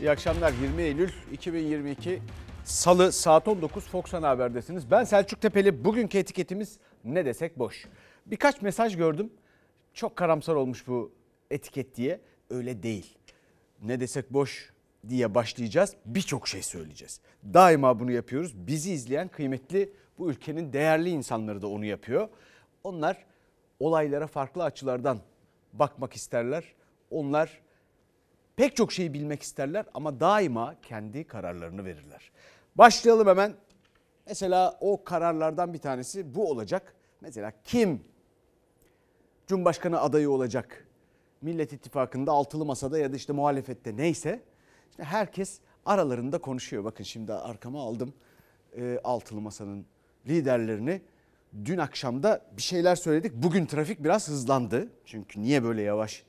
İyi akşamlar. 20 Eylül 2022 Salı saat 19 Fox Ana Haber'desiniz. Ben Selçuk Tepeli. Bugünkü etiketimiz ne desek boş. Birkaç mesaj gördüm. Çok karamsar olmuş bu etiket diye. Öyle değil. Ne desek boş diye başlayacağız. Birçok şey söyleyeceğiz. Daima bunu yapıyoruz. Bizi izleyen kıymetli bu ülkenin değerli insanları da onu yapıyor. Onlar olaylara farklı açılardan bakmak isterler. Onlar pek çok şeyi bilmek isterler ama daima kendi kararlarını verirler. Başlayalım hemen. Mesela o kararlardan bir tanesi bu olacak. Mesela kim Cumhurbaşkanı adayı olacak? Millet İttifakı'nda altılı masada ya da işte muhalefette neyse işte herkes aralarında konuşuyor. Bakın şimdi arkama aldım e, altılı masanın liderlerini. Dün akşamda bir şeyler söyledik. Bugün trafik biraz hızlandı. Çünkü niye böyle yavaş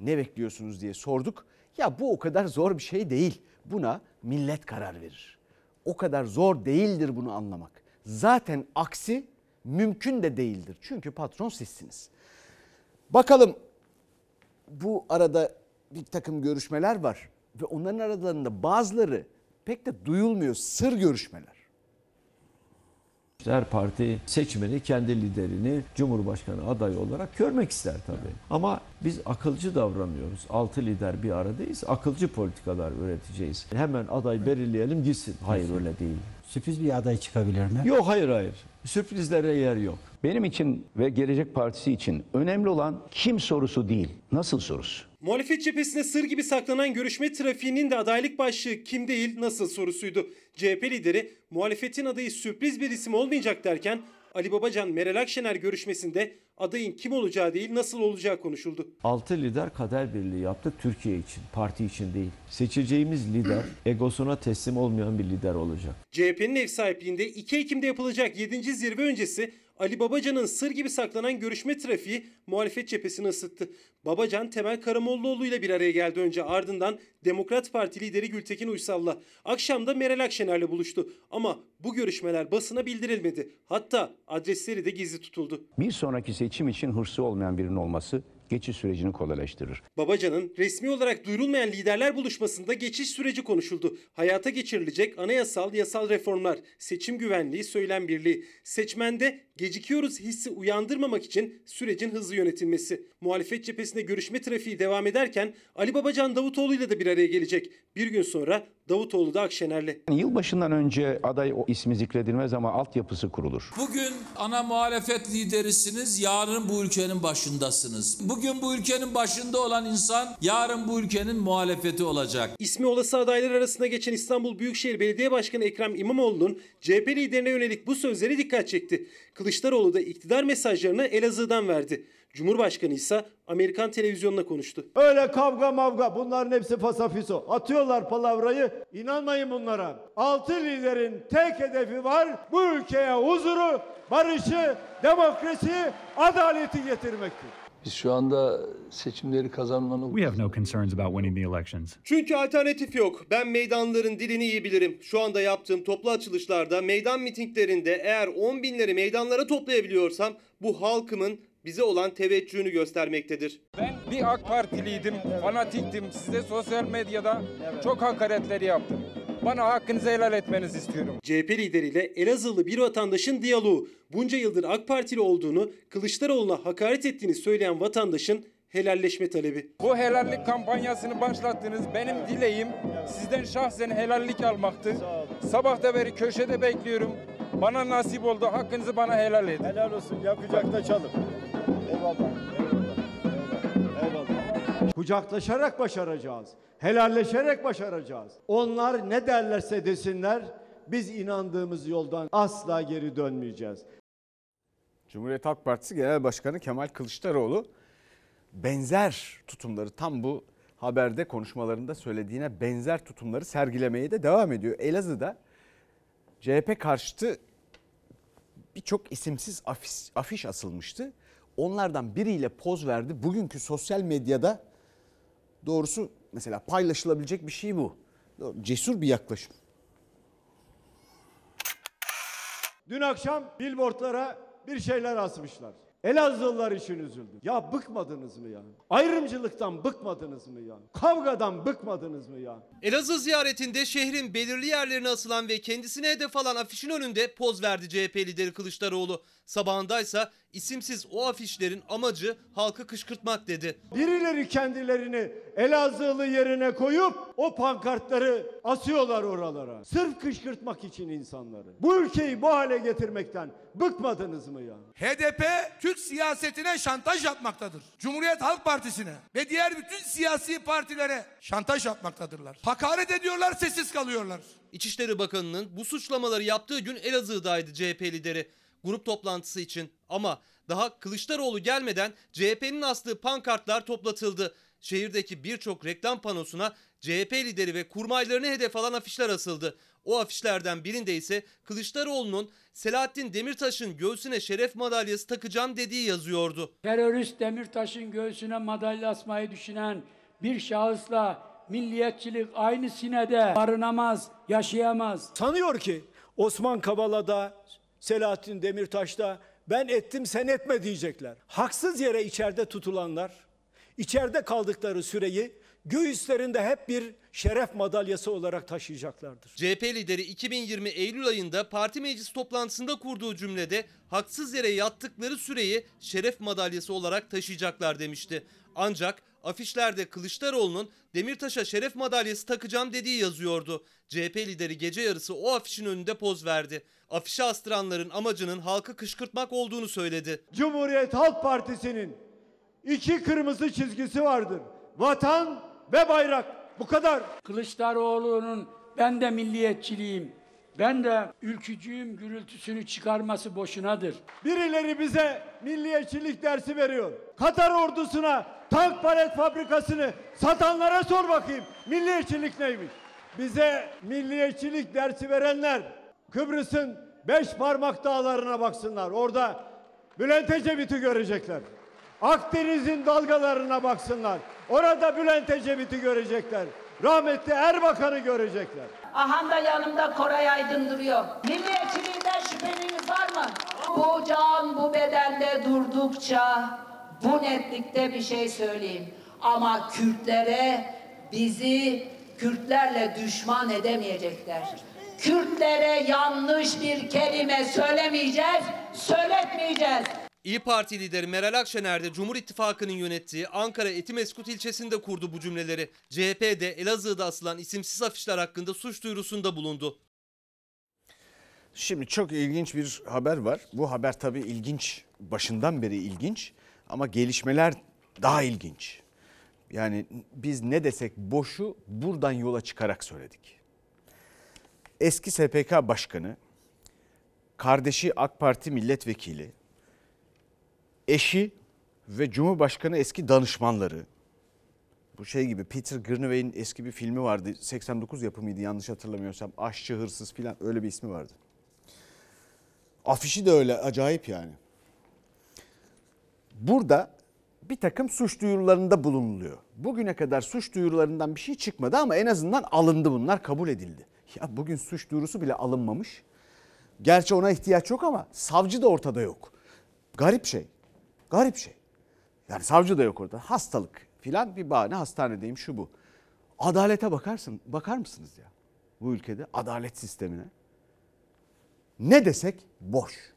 ne bekliyorsunuz diye sorduk. Ya bu o kadar zor bir şey değil. Buna millet karar verir. O kadar zor değildir bunu anlamak. Zaten aksi mümkün de değildir. Çünkü patron sizsiniz. Bakalım bu arada bir takım görüşmeler var ve onların aralarında bazıları pek de duyulmuyor sır görüşmeler. Her parti seçmeni kendi liderini Cumhurbaşkanı adayı olarak görmek ister tabii. Ama biz akılcı davranıyoruz. Altı lider bir aradayız. Akılcı politikalar üreteceğiz. Hemen aday belirleyelim gitsin. Hayır öyle değil. Sürpriz bir aday çıkabilir mi? Yok hayır hayır. Sürprizlere yer yok. Benim için ve Gelecek Partisi için önemli olan kim sorusu değil, nasıl sorusu. Muhalefet cephesine sır gibi saklanan görüşme trafiğinin de adaylık başlığı kim değil nasıl sorusuydu. CHP lideri muhalefetin adayı sürpriz bir isim olmayacak derken Ali Babacan Meral Akşener görüşmesinde adayın kim olacağı değil nasıl olacağı konuşuldu. Altı lider kader birliği yaptı Türkiye için, parti için değil. Seçeceğimiz lider egosuna teslim olmayan bir lider olacak. CHP'nin ev sahipliğinde 2 Ekim'de yapılacak 7. zirve öncesi Ali Babacan'ın sır gibi saklanan görüşme trafiği muhalefet cephesini ısıttı. Babacan Temel Karamollaoğlu ile bir araya geldi önce ardından Demokrat Parti lideri Gültekin Uysal'la. Akşamda Meral Akşener'le buluştu ama bu görüşmeler basına bildirilmedi. Hatta adresleri de gizli tutuldu. Bir sonraki seçim için hırsı olmayan birinin olması geçiş sürecini kolaylaştırır. Babacan'ın resmi olarak duyurulmayan liderler buluşmasında geçiş süreci konuşuldu. Hayata geçirilecek anayasal yasal reformlar, seçim güvenliği, söylem birliği. Seçmende gecikiyoruz hissi uyandırmamak için sürecin hızlı yönetilmesi. Muhalefet cephesinde görüşme trafiği devam ederken Ali Babacan Davutoğlu ile de bir araya gelecek. Bir gün sonra Davutoğlu da Akşener'le. Yılbaşından önce aday o ismi zikredilmez ama altyapısı kurulur. Bugün ana muhalefet liderisiniz, yarın bu ülkenin başındasınız. Bugün bu ülkenin başında olan insan, yarın bu ülkenin muhalefeti olacak. İsmi olası adaylar arasında geçen İstanbul Büyükşehir Belediye Başkanı Ekrem İmamoğlu'nun CHP liderine yönelik bu sözleri dikkat çekti. Kılıçdaroğlu da iktidar mesajlarını Elazığ'dan verdi. Cumhurbaşkanı ise Amerikan televizyonuna konuştu. Öyle kavga mavga bunların hepsi fasafiso. Atıyorlar palavrayı. İnanmayın bunlara. Altı liderin tek hedefi var. Bu ülkeye huzuru, barışı, demokrasi, adaleti getirmektir. Biz şu anda seçimleri kazanmanın We have no concerns about winning the elections. Çünkü alternatif yok. Ben meydanların dilini iyi bilirim. Şu anda yaptığım toplu açılışlarda, meydan mitinglerinde eğer 10 binleri meydanlara toplayabiliyorsam bu halkımın bize olan teveccühünü göstermektedir. Ben bir AK Partiliydim, fanatiktim. Size sosyal medyada çok hakaretleri yaptım. Bana hakkınızı helal etmenizi istiyorum. CHP lideriyle Elazığlı bir vatandaşın diyaloğu. Bunca yıldır AK Partili olduğunu, Kılıçdaroğlu'na hakaret ettiğini söyleyen vatandaşın helalleşme talebi. Bu helallik kampanyasını başlattınız. Benim dileğim sizden şahsen helallik almaktı. Sabahta beri köşede bekliyorum. Bana nasip oldu. Hakkınızı bana helal edin. Helal olsun. Yakacak da çalın. Kucaklaşarak başaracağız. Helalleşerek başaracağız. Onlar ne derlerse desinler biz inandığımız yoldan asla geri dönmeyeceğiz. Cumhuriyet Halk Partisi Genel Başkanı Kemal Kılıçdaroğlu benzer tutumları tam bu haberde konuşmalarında söylediğine benzer tutumları sergilemeye de devam ediyor. Elazığ'da CHP karşıtı birçok isimsiz afiş, afiş asılmıştı. Onlardan biriyle poz verdi. Bugünkü sosyal medyada doğrusu mesela paylaşılabilecek bir şey bu. Cesur bir yaklaşım. Dün akşam billboardlara bir şeyler asmışlar. Elazığlılar için üzüldüm. Ya bıkmadınız mı ya? Ayrımcılıktan bıkmadınız mı ya? Kavgadan bıkmadınız mı ya? Elazığ ziyaretinde şehrin belirli yerlerine asılan ve kendisine hedef alan afişin önünde poz verdi CHP lideri Kılıçdaroğlu. Sabahındaysa isimsiz o afişlerin amacı halkı kışkırtmak dedi. Birileri kendilerini Elazığlı yerine koyup o pankartları asıyorlar oralara. Sırf kışkırtmak için insanları. Bu ülkeyi bu hale getirmekten bıkmadınız mı ya? HDP Türk siyasetine şantaj yapmaktadır. Cumhuriyet Halk Partisi'ne ve diğer bütün siyasi partilere şantaj yapmaktadırlar. Hakaret ediyorlar, sessiz kalıyorlar. İçişleri Bakanı'nın bu suçlamaları yaptığı gün Elazığ'daydı CHP lideri. Grup toplantısı için ama daha Kılıçdaroğlu gelmeden CHP'nin astığı pankartlar toplatıldı. Şehirdeki birçok reklam panosuna CHP lideri ve kurmaylarını hedef alan afişler asıldı. O afişlerden birinde ise Kılıçdaroğlu'nun Selahattin Demirtaş'ın göğsüne şeref madalyası takacağım dediği yazıyordu. Terörist Demirtaş'ın göğsüne madalya asmayı düşünen bir şahısla milliyetçilik aynı sinede barınamaz, yaşayamaz. Sanıyor ki Osman Kavala'da, Selahattin Demirtaş'ta ben ettim sen etme diyecekler. Haksız yere içeride tutulanlar, içeride kaldıkları süreyi göğüslerinde hep bir şeref madalyası olarak taşıyacaklardır. CHP lideri 2020 Eylül ayında parti meclis toplantısında kurduğu cümlede haksız yere yattıkları süreyi şeref madalyası olarak taşıyacaklar demişti. Ancak afişlerde Kılıçdaroğlu'nun Demirtaş'a şeref madalyası takacağım dediği yazıyordu. CHP lideri gece yarısı o afişin önünde poz verdi. Afişe astıranların amacının halkı kışkırtmak olduğunu söyledi. Cumhuriyet Halk Partisi'nin iki kırmızı çizgisi vardır. Vatan ve bayrak. Bu kadar. Kılıçdaroğlu'nun ben de milliyetçiliyim, ben de ülkücüyüm gürültüsünü çıkarması boşunadır. Birileri bize milliyetçilik dersi veriyor. Katar ordusuna tank palet fabrikasını satanlara sor bakayım. Milliyetçilik neymiş? Bize milliyetçilik dersi verenler Kıbrıs'ın beş parmak dağlarına baksınlar. Orada Bülent Ecevit'i görecekler. Akdeniz'in dalgalarına baksınlar. Orada Bülent Ecevit'i görecekler. Rahmetli Erbakan'ı görecekler. Aha da yanımda Koray Aydın duruyor. Milliyetçiliğinden şüpheniz var mı? Bu can bu bedende durdukça bu netlikte bir şey söyleyeyim. Ama Kürtlere bizi Kürtlerle düşman edemeyecekler. Kürtlere yanlış bir kelime söylemeyeceğiz, söyletmeyeceğiz. İyi Parti lideri Meral Akşener de Cumhur İttifakı'nın yönettiği Ankara Etimeskut ilçesinde kurdu bu cümleleri. CHP de Elazığ'da asılan isimsiz afişler hakkında suç duyurusunda bulundu. Şimdi çok ilginç bir haber var. Bu haber tabii ilginç, başından beri ilginç ama gelişmeler daha ilginç. Yani biz ne desek boşu buradan yola çıkarak söyledik. Eski SPK Başkanı, kardeşi AK Parti milletvekili, eşi ve Cumhurbaşkanı eski danışmanları, bu şey gibi Peter Greenaway'in eski bir filmi vardı. 89 yapımıydı yanlış hatırlamıyorsam. Aşçı, hırsız filan öyle bir ismi vardı. Afişi de öyle acayip yani. Burada bir takım suç duyurularında bulunuluyor. Bugüne kadar suç duyurularından bir şey çıkmadı ama en azından alındı bunlar kabul edildi. Ya bugün suç duyurusu bile alınmamış. Gerçi ona ihtiyaç yok ama savcı da ortada yok. Garip şey. Garip şey. Yani savcı da yok orada. Hastalık filan bir bahane hastanedeyim şu bu. Adalete bakarsın, bakar mısınız ya bu ülkede adalet sistemine? Ne desek boş.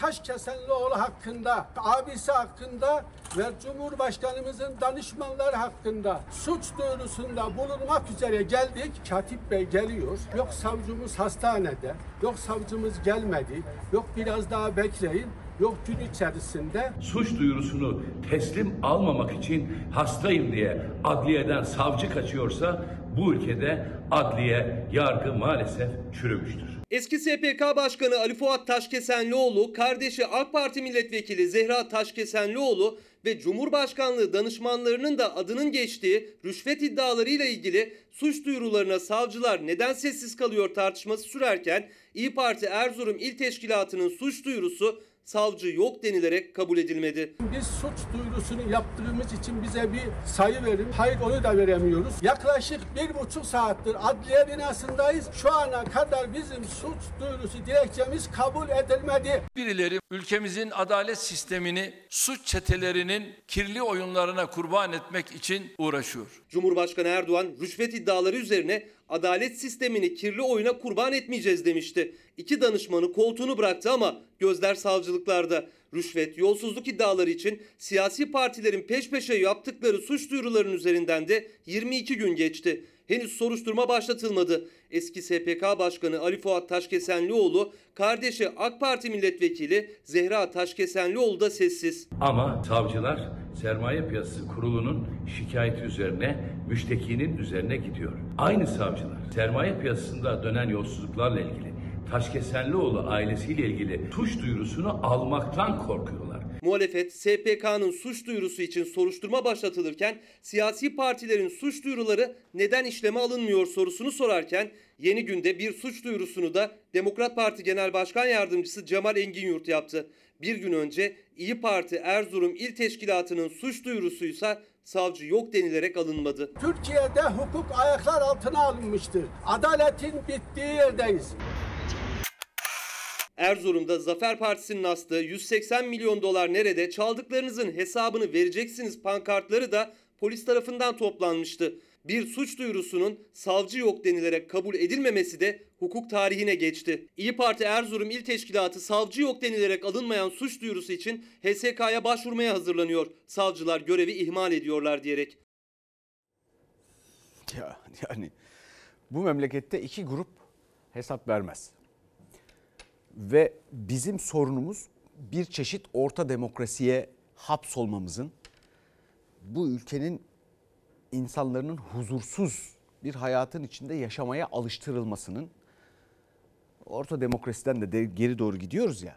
Taşkesenlioğlu hakkında, abisi hakkında ve Cumhurbaşkanımızın danışmanları hakkında suç duyurusunda bulunmak üzere geldik. Katip Bey geliyor. Yok savcımız hastanede, yok savcımız gelmedi, yok biraz daha bekleyin, yok gün içerisinde. Suç duyurusunu teslim almamak için hastayım diye adliyeden savcı kaçıyorsa bu ülkede adliye, yargı maalesef çürümüştür. Eski SPK Başkanı Ali Fuat Taşkesenlioğlu, kardeşi AK Parti Milletvekili Zehra Taşkesenlioğlu ve Cumhurbaşkanlığı danışmanlarının da adının geçtiği rüşvet iddialarıyla ilgili suç duyurularına savcılar neden sessiz kalıyor tartışması sürerken İyi Parti Erzurum İl Teşkilatı'nın suç duyurusu savcı yok denilerek kabul edilmedi. Biz suç duyurusunu yaptığımız için bize bir sayı verin. Hayır onu da veremiyoruz. Yaklaşık bir buçuk saattir adliye binasındayız. Şu ana kadar bizim suç duyurusu dilekçemiz kabul edilmedi. Birileri ülkemizin adalet sistemini suç çetelerinin kirli oyunlarına kurban etmek için uğraşıyor. Cumhurbaşkanı Erdoğan rüşvet iddiaları üzerine adalet sistemini kirli oyuna kurban etmeyeceğiz demişti. İki danışmanı koltuğunu bıraktı ama gözler savcılıklarda. Rüşvet, yolsuzluk iddiaları için siyasi partilerin peş peşe yaptıkları suç duyurularının üzerinden de 22 gün geçti. Henüz soruşturma başlatılmadı. Eski SPK Başkanı Ali Fuat Taşkesenlioğlu, kardeşi AK Parti Milletvekili Zehra Taşkesenlioğlu da sessiz. Ama savcılar Sermaye Piyasası Kurulu'nun şikayeti üzerine, müştekinin üzerine gidiyor. Aynı savcılar sermaye piyasasında dönen yolsuzluklarla ilgili Taşkesenlioğlu ailesiyle ilgili suç duyurusunu almaktan korkuyorlar. Muhalefet SPK'nın suç duyurusu için soruşturma başlatılırken siyasi partilerin suç duyuruları neden işleme alınmıyor sorusunu sorarken yeni günde bir suç duyurusunu da Demokrat Parti Genel Başkan Yardımcısı Cemal Enginyurt yaptı. Bir gün önce İyi Parti Erzurum İl Teşkilatı'nın suç duyurusuysa savcı yok denilerek alınmadı. Türkiye'de hukuk ayaklar altına alınmıştır. Adaletin bittiği yerdeyiz. Erzurum'da Zafer Partisi'nin astığı 180 milyon dolar nerede çaldıklarınızın hesabını vereceksiniz pankartları da polis tarafından toplanmıştı. Bir suç duyurusunun savcı yok denilerek kabul edilmemesi de hukuk tarihine geçti. İyi Parti Erzurum İl Teşkilatı savcı yok denilerek alınmayan suç duyurusu için HSK'ya başvurmaya hazırlanıyor. Savcılar görevi ihmal ediyorlar diyerek. Ya yani bu memlekette iki grup hesap vermez. Ve bizim sorunumuz bir çeşit orta demokrasiye hapsolmamızın bu ülkenin insanların huzursuz bir hayatın içinde yaşamaya alıştırılmasının orta demokrasiden de, geri doğru gidiyoruz ya.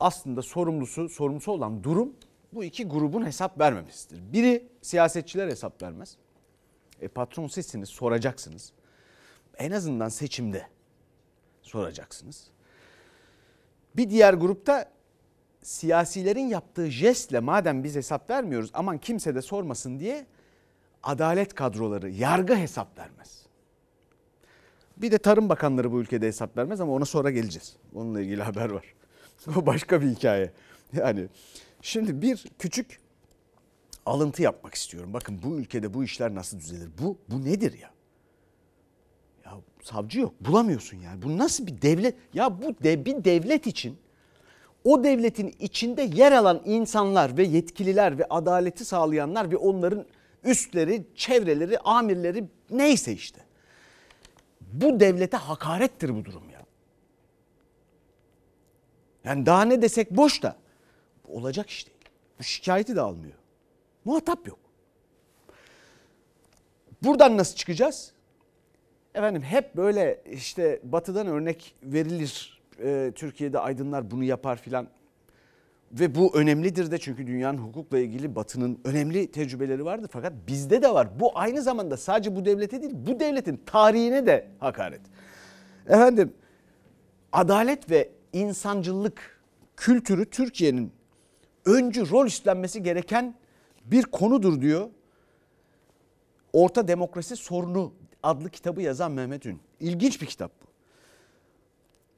Aslında sorumlusu, sorumlusu olan durum bu iki grubun hesap vermemesidir. Biri siyasetçiler hesap vermez. E, patron sizsiniz, soracaksınız. En azından seçimde soracaksınız. Bir diğer grupta siyasilerin yaptığı jestle madem biz hesap vermiyoruz aman kimse de sormasın diye adalet kadroları, yargı hesap vermez. Bir de tarım bakanları bu ülkede hesap vermez ama ona sonra geleceğiz. Onunla ilgili haber var. O başka bir hikaye. Yani şimdi bir küçük alıntı yapmak istiyorum. Bakın bu ülkede bu işler nasıl düzelir? Bu bu nedir ya? Ya savcı yok. Bulamıyorsun yani. Bu nasıl bir devlet? Ya bu de, bir devlet için o devletin içinde yer alan insanlar ve yetkililer ve adaleti sağlayanlar ve onların üstleri, çevreleri, amirleri neyse işte. Bu devlete hakarettir bu durum ya. Yani daha ne desek boş da olacak iş değil. Bu şikayeti de almıyor. Muhatap yok. Buradan nasıl çıkacağız? Efendim hep böyle işte batıdan örnek verilir. Ee, Türkiye'de aydınlar bunu yapar filan. Ve bu önemlidir de çünkü dünyanın hukukla ilgili batının önemli tecrübeleri vardır. Fakat bizde de var. Bu aynı zamanda sadece bu devlete değil bu devletin tarihine de hakaret. Efendim adalet ve insancılık kültürü Türkiye'nin öncü rol üstlenmesi gereken bir konudur diyor. Orta Demokrasi Sorunu adlı kitabı yazan Mehmet Ün. İlginç bir kitap bu.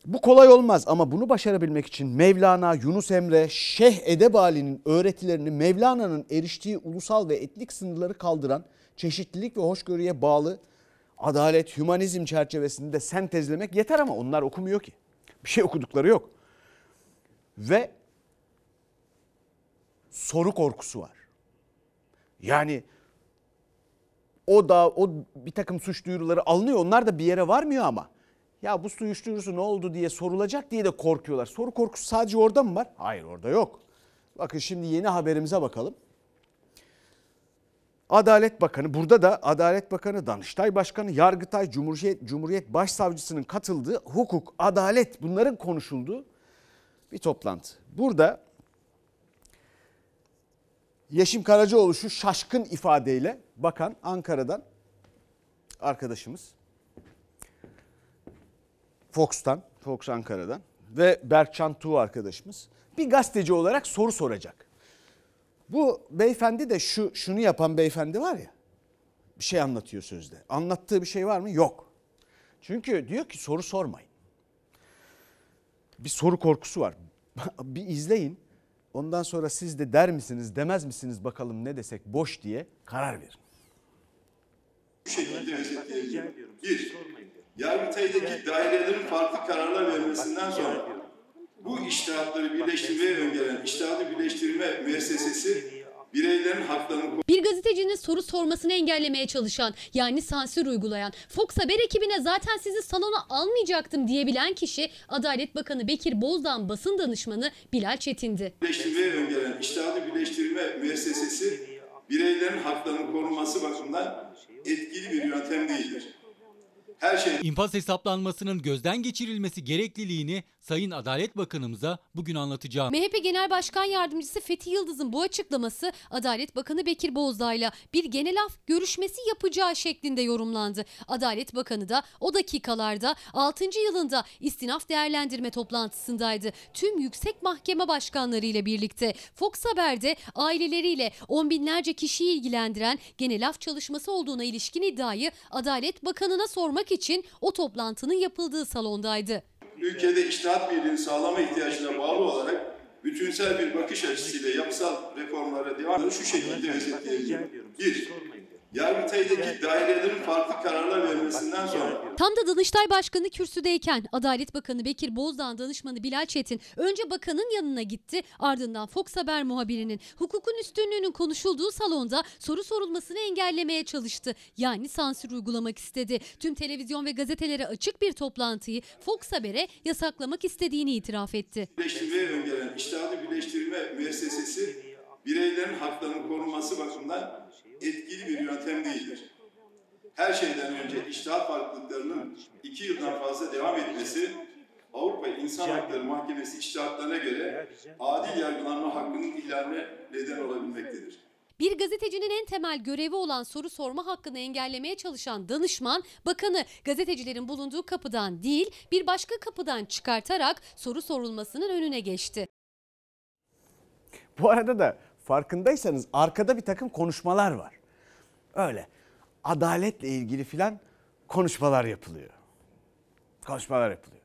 Bu kolay olmaz ama bunu başarabilmek için Mevlana, Yunus Emre, Şeyh Edebali'nin öğretilerini Mevlana'nın eriştiği ulusal ve etnik sınırları kaldıran çeşitlilik ve hoşgörüye bağlı adalet, hümanizm çerçevesinde sentezlemek yeter ama onlar okumuyor ki. Bir şey okudukları yok. Ve soru korkusu var. Yani o da o bir takım suç duyuruları alınıyor. Onlar da bir yere varmıyor ama. Ya bu suç duyurusu ne oldu diye sorulacak diye de korkuyorlar. Soru korkusu sadece orada mı var? Hayır orada yok. Bakın şimdi yeni haberimize bakalım. Adalet Bakanı, burada da Adalet Bakanı, Danıştay Başkanı, Yargıtay, Cumhuriyet, Cumhuriyet Başsavcısının katıldığı hukuk, adalet bunların konuşulduğu bir toplantı. Burada Yeşim Karacaoğlu şu şaşkın ifadeyle bakan Ankara'dan arkadaşımız Fox'tan, Fox Ankara'dan ve Berkcan Tuğ arkadaşımız bir gazeteci olarak soru soracak. Bu beyefendi de şu şunu yapan beyefendi var ya. Bir şey anlatıyor sözde. Anlattığı bir şey var mı? Yok. Çünkü diyor ki soru sormayın. Bir soru korkusu var. bir izleyin. Ondan sonra siz de der misiniz, demez misiniz bakalım ne desek boş diye karar verin. Bu şekilde özetleyebilirim. Bir, Yargıtay'daki dairelerin farklı kararlar vermesinden sonra bu iştahatları birleştirmeye öngören iştahatı birleştirme müessesesi bireylerin haklarını Bir gazetecinin soru sormasını engellemeye çalışan yani sansür uygulayan Fox Haber ekibine zaten sizi salona almayacaktım diyebilen kişi Adalet Bakanı Bekir Bozdağ'ın basın danışmanı Bilal Çetin'di. birleştirmeye öngören iştahatı birleştirme müessesesi bireylerin haklarının korunması bakımından etkili bir yöntem değildir. Her şey İnfaz hesaplanmasının gözden geçirilmesi gerekliliğini Sayın Adalet Bakanımıza bugün anlatacağım. MHP Genel Başkan Yardımcısı Fethi Yıldız'ın bu açıklaması Adalet Bakanı Bekir Bozdağ'la bir genel af görüşmesi yapacağı şeklinde yorumlandı. Adalet Bakanı da o dakikalarda 6. yılında istinaf değerlendirme toplantısındaydı. Tüm yüksek mahkeme başkanları ile birlikte Fox Haber'de aileleriyle on binlerce kişiyi ilgilendiren genel af çalışması olduğuna ilişkin iddiayı Adalet Bakanı'na sormak için o toplantının yapıldığı salondaydı. Ülkede iştahat birliğini sağlama ihtiyaçına bağlı olarak bütünsel bir bakış açısıyla yapısal reformlara devam şu şekilde özetleyebilirim. Bir, Yargıtay'daki dairelerin farklı kararlar vermesinden sonra Tam da Danıştay Başkanı kürsüdeyken Adalet Bakanı Bekir Bozdağ'ın danışmanı Bilal Çetin önce bakanın yanına gitti ardından Fox Haber muhabirinin hukukun üstünlüğünün konuşulduğu salonda soru sorulmasını engellemeye çalıştı. Yani sansür uygulamak istedi. Tüm televizyon ve gazetelere açık bir toplantıyı Fox Haber'e yasaklamak istediğini itiraf etti. birleştirmeye öngören iştahatı birleştirme müessesesi bireylerin haklarının korunması bakımından etkili bir yöntem değildir. Her şeyden önce iştahat farklılıklarının iki yıldan fazla devam etmesi Avrupa İnsan Hakları Mahkemesi iştahatlarına göre adil yargılanma hakkının ihlaline neden olabilmektedir. Bir gazetecinin en temel görevi olan soru sorma hakkını engellemeye çalışan danışman bakanı gazetecilerin bulunduğu kapıdan değil bir başka kapıdan çıkartarak soru sorulmasının önüne geçti. Bu arada da farkındaysanız arkada bir takım konuşmalar var. Öyle adaletle ilgili filan konuşmalar yapılıyor. Konuşmalar yapılıyor.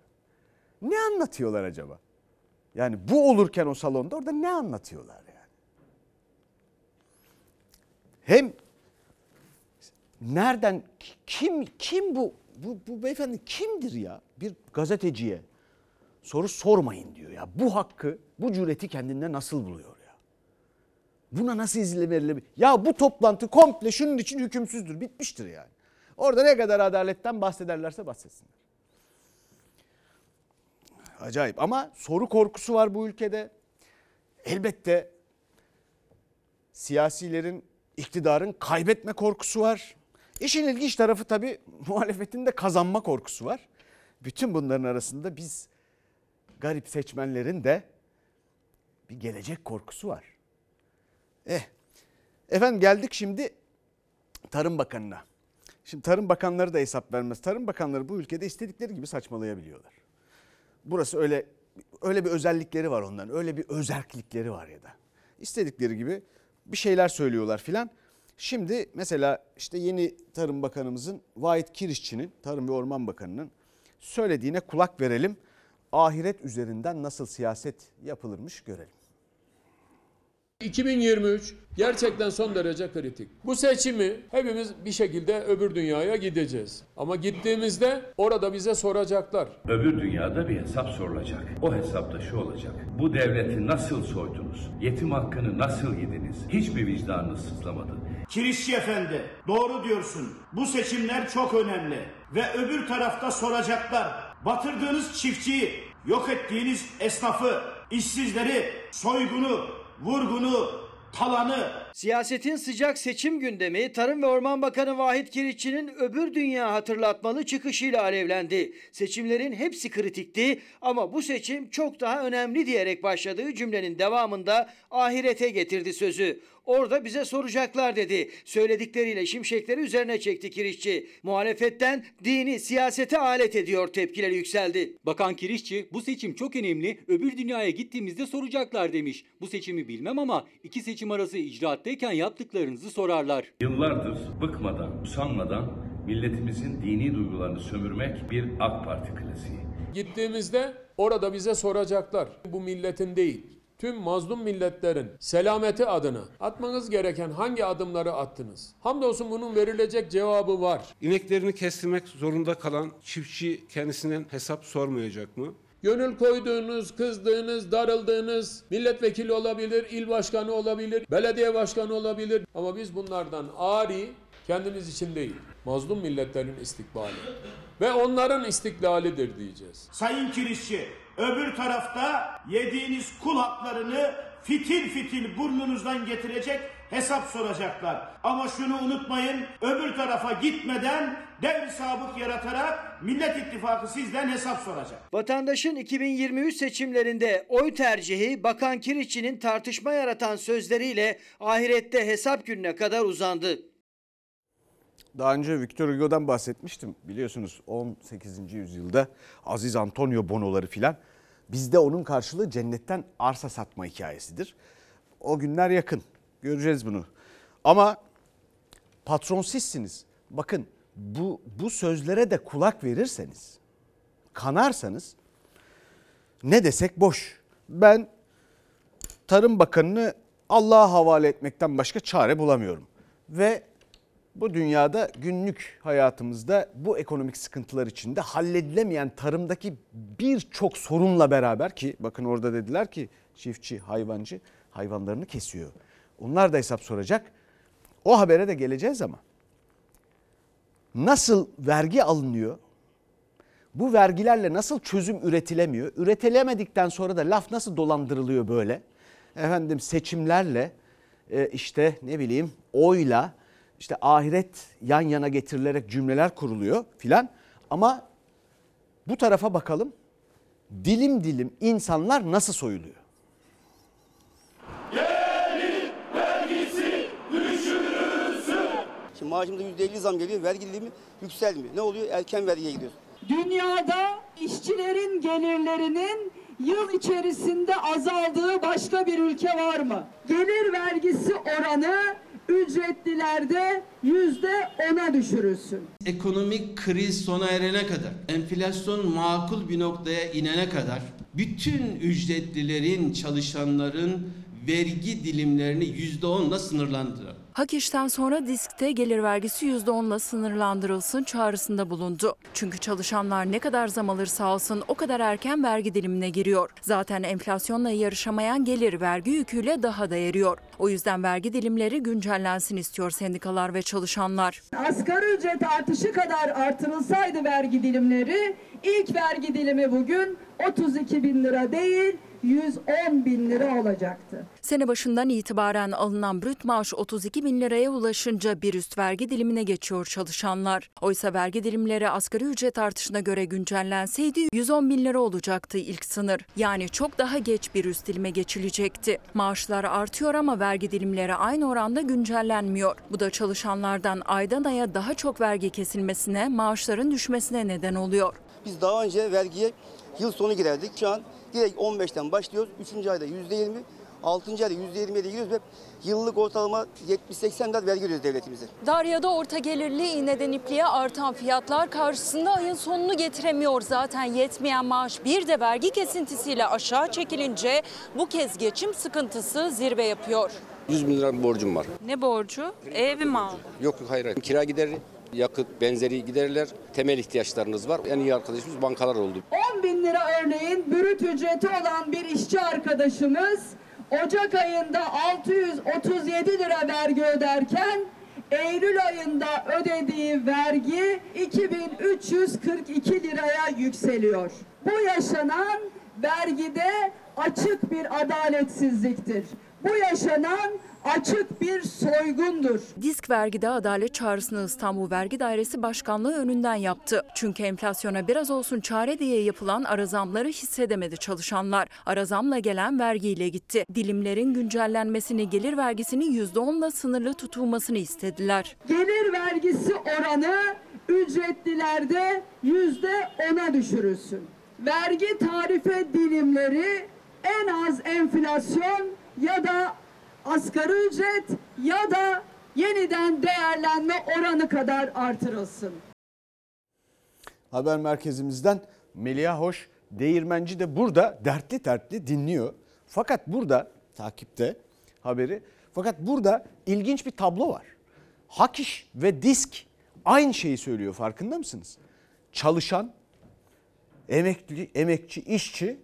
Ne anlatıyorlar acaba? Yani bu olurken o salonda orada ne anlatıyorlar yani? Hem nereden kim kim bu bu, bu beyefendi kimdir ya? Bir gazeteciye soru sormayın diyor ya. Bu hakkı, bu cüreti kendinde nasıl buluyor? Buna nasıl izin verilebilir? Ya bu toplantı komple şunun için hükümsüzdür, bitmiştir yani. Orada ne kadar adaletten bahsederlerse bahsetsinler. Acayip ama soru korkusu var bu ülkede. Elbette siyasilerin, iktidarın kaybetme korkusu var. İşin ilginç tarafı tabii muhalefetin de kazanma korkusu var. Bütün bunların arasında biz garip seçmenlerin de bir gelecek korkusu var. Eh, efendim geldik şimdi Tarım Bakanı'na. Şimdi Tarım Bakanları da hesap vermez. Tarım Bakanları bu ülkede istedikleri gibi saçmalayabiliyorlar. Burası öyle öyle bir özellikleri var onların. Öyle bir özerklikleri var ya da. İstedikleri gibi bir şeyler söylüyorlar filan. Şimdi mesela işte yeni Tarım Bakanımızın Vahit Kirişçi'nin, Tarım ve Orman Bakanı'nın söylediğine kulak verelim. Ahiret üzerinden nasıl siyaset yapılırmış görelim. 2023 gerçekten son derece kritik. Bu seçimi hepimiz bir şekilde öbür dünyaya gideceğiz. Ama gittiğimizde orada bize soracaklar. Öbür dünyada bir hesap sorulacak. O hesapta şu olacak. Bu devleti nasıl soydunuz? Yetim hakkını nasıl yediniz? Hiçbir vicdanınız sızlamadı. Kirişçi efendi doğru diyorsun. Bu seçimler çok önemli. Ve öbür tarafta soracaklar. Batırdığınız çiftçiyi, yok ettiğiniz esnafı, işsizleri, soygunu, vurgunu, talanı, Siyasetin sıcak seçim gündemi Tarım ve Orman Bakanı Vahit Kirişçi'nin öbür dünya hatırlatmalı çıkışıyla alevlendi. Seçimlerin hepsi kritikti ama bu seçim çok daha önemli diyerek başladığı cümlenin devamında ahirete getirdi sözü. Orada bize soracaklar dedi. Söyledikleriyle şimşekleri üzerine çekti Kirişçi. Muhalefetten dini siyasete alet ediyor tepkileri yükseldi. Bakan Kirişçi bu seçim çok önemli öbür dünyaya gittiğimizde soracaklar demiş. Bu seçimi bilmem ama iki seçim arası icraattayken yaptıklarınızı sorarlar. Yıllardır bıkmadan, usanmadan milletimizin dini duygularını sömürmek bir AK Parti klasiği. Gittiğimizde orada bize soracaklar. Bu milletin değil, tüm mazlum milletlerin selameti adına atmanız gereken hangi adımları attınız? Hamdolsun bunun verilecek cevabı var. İneklerini kestirmek zorunda kalan çiftçi kendisinden hesap sormayacak mı? Gönül koyduğunuz, kızdığınız, darıldığınız milletvekili olabilir, il başkanı olabilir, belediye başkanı olabilir. Ama biz bunlardan ari kendimiz için değil, mazlum milletlerin istikbali ve onların istiklalidir diyeceğiz. Sayın Kirişçi, öbür tarafta yediğiniz kul haklarını fitil fitil burnunuzdan getirecek hesap soracaklar. Ama şunu unutmayın, öbür tarafa gitmeden dev sabık yaratarak Millet İttifakı sizden hesap soracak. Vatandaşın 2023 seçimlerinde oy tercihi Bakan Kiriççi'nin tartışma yaratan sözleriyle ahirette hesap gününe kadar uzandı. Daha önce Victor Hugo'dan bahsetmiştim. Biliyorsunuz 18. yüzyılda Aziz Antonio Bono'ları filan. Bizde onun karşılığı cennetten arsa satma hikayesidir. O günler yakın. Göreceğiz bunu. Ama patron sizsiniz. Bakın bu, bu sözlere de kulak verirseniz, kanarsanız ne desek boş. Ben Tarım Bakanı'nı Allah'a havale etmekten başka çare bulamıyorum. Ve bu dünyada günlük hayatımızda bu ekonomik sıkıntılar içinde halledilemeyen tarımdaki birçok sorunla beraber ki bakın orada dediler ki çiftçi, hayvancı hayvanlarını kesiyor. Onlar da hesap soracak. O habere de geleceğiz ama nasıl vergi alınıyor? Bu vergilerle nasıl çözüm üretilemiyor? Üretilemedikten sonra da laf nasıl dolandırılıyor böyle? Efendim seçimlerle e, işte ne bileyim oyla işte ahiret yan yana getirilerek cümleler kuruluyor filan. Ama bu tarafa bakalım. Dilim dilim insanlar nasıl soyuluyor? Şimdi maaşımda %50 zam geliyor, vergi dilimi yükselmiyor. Ne oluyor? Erken vergiye gidiyoruz. Dünyada işçilerin gelirlerinin yıl içerisinde azaldığı başka bir ülke var mı? Gelir vergisi oranı ücretlilerde yüzde ona düşürülsün. Ekonomik kriz sona erene kadar, enflasyon makul bir noktaya inene kadar bütün ücretlilerin, çalışanların vergi dilimlerini yüzde onla sınırlandıralım. Hak işten sonra diskte gelir vergisi %10'la sınırlandırılsın çağrısında bulundu. Çünkü çalışanlar ne kadar zam alırsa alsın o kadar erken vergi dilimine giriyor. Zaten enflasyonla yarışamayan gelir vergi yüküyle daha da eriyor. O yüzden vergi dilimleri güncellensin istiyor sendikalar ve çalışanlar. Asgari ücret artışı kadar artırılsaydı vergi dilimleri ilk vergi dilimi bugün 32 bin lira değil 110 bin lira olacaktı. Sene başından itibaren alınan brüt maaş 32 bin liraya ulaşınca bir üst vergi dilimine geçiyor çalışanlar. Oysa vergi dilimleri asgari ücret artışına göre güncellenseydi 110 bin lira olacaktı ilk sınır. Yani çok daha geç bir üst dilime geçilecekti. Maaşlar artıyor ama vergi dilimleri aynı oranda güncellenmiyor. Bu da çalışanlardan aydan aya daha çok vergi kesilmesine, maaşların düşmesine neden oluyor. Biz daha önce vergiye yıl sonu girerdik. Şu an direkt 15'ten başlıyoruz. 3. ayda %20, 6. ayda %27'ye giriyoruz ve yıllık ortalama 70-80 lira vergi ödüyoruz devletimize. Darya'da orta gelirli iğneden ipliğe artan fiyatlar karşısında ayın sonunu getiremiyor. Zaten yetmeyen maaş bir de vergi kesintisiyle aşağı çekilince bu kez geçim sıkıntısı zirve yapıyor. 100 bin lira borcum var. Ne borcu? Ev mi aldın? Yok yok hayır hayır. Kira gideri, yakıt, benzeri giderler. Temel ihtiyaçlarınız var. En iyi arkadaşımız bankalar oldu. 10 bin lira örneğin brüt ücreti olan bir işçi arkadaşımız Ocak ayında 637 lira vergi öderken Eylül ayında ödediği vergi 2342 liraya yükseliyor. Bu yaşanan vergide açık bir adaletsizliktir. Bu yaşanan açık bir soygundur. Disk vergide adalet çağrısını İstanbul Vergi Dairesi Başkanlığı önünden yaptı. Çünkü enflasyona biraz olsun çare diye yapılan ara zamları hissedemedi çalışanlar. Ara zamla gelen vergiyle gitti. Dilimlerin güncellenmesini, gelir vergisinin %10'la sınırlı tutulmasını istediler. Gelir vergisi oranı ücretlilerde yüzde ona düşürülsün. Vergi tarife dilimleri en az enflasyon ya da asgari ücret ya da yeniden değerlenme oranı kadar artırılsın. Haber merkezimizden Melia Hoş Değirmenci de burada dertli dertli dinliyor. Fakat burada takipte haberi fakat burada ilginç bir tablo var. Hakiş ve Disk aynı şeyi söylüyor farkında mısınız? Çalışan, emekli, emekçi, işçi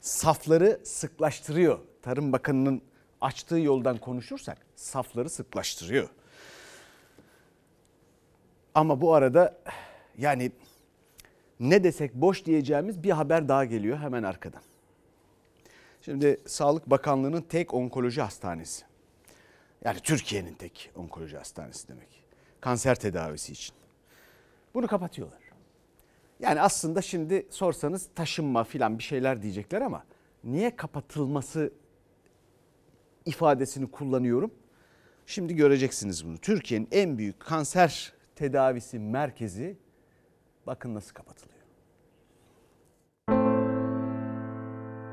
safları sıklaştırıyor. Tarım Bakanı'nın açtığı yoldan konuşursak safları sıklaştırıyor. Ama bu arada yani ne desek boş diyeceğimiz bir haber daha geliyor hemen arkadan. Şimdi Sağlık Bakanlığı'nın tek onkoloji hastanesi. Yani Türkiye'nin tek onkoloji hastanesi demek. Kanser tedavisi için. Bunu kapatıyorlar. Yani aslında şimdi sorsanız taşınma filan bir şeyler diyecekler ama niye kapatılması ifadesini kullanıyorum. Şimdi göreceksiniz bunu. Türkiye'nin en büyük kanser tedavisi merkezi bakın nasıl kapatılıyor.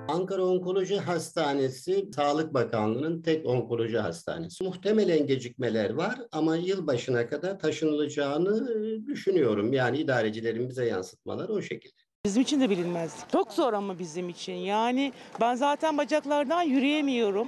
Ankara Onkoloji Hastanesi Sağlık Bakanlığı'nın tek onkoloji hastanesi. Muhtemelen gecikmeler var ama yılbaşına kadar taşınılacağını e, düşünüyorum. Yani idarecilerin bize yansıtmaları o şekilde. Bizim için de bilinmez. Çok zor ama bizim için. Yani ben zaten bacaklardan yürüyemiyorum.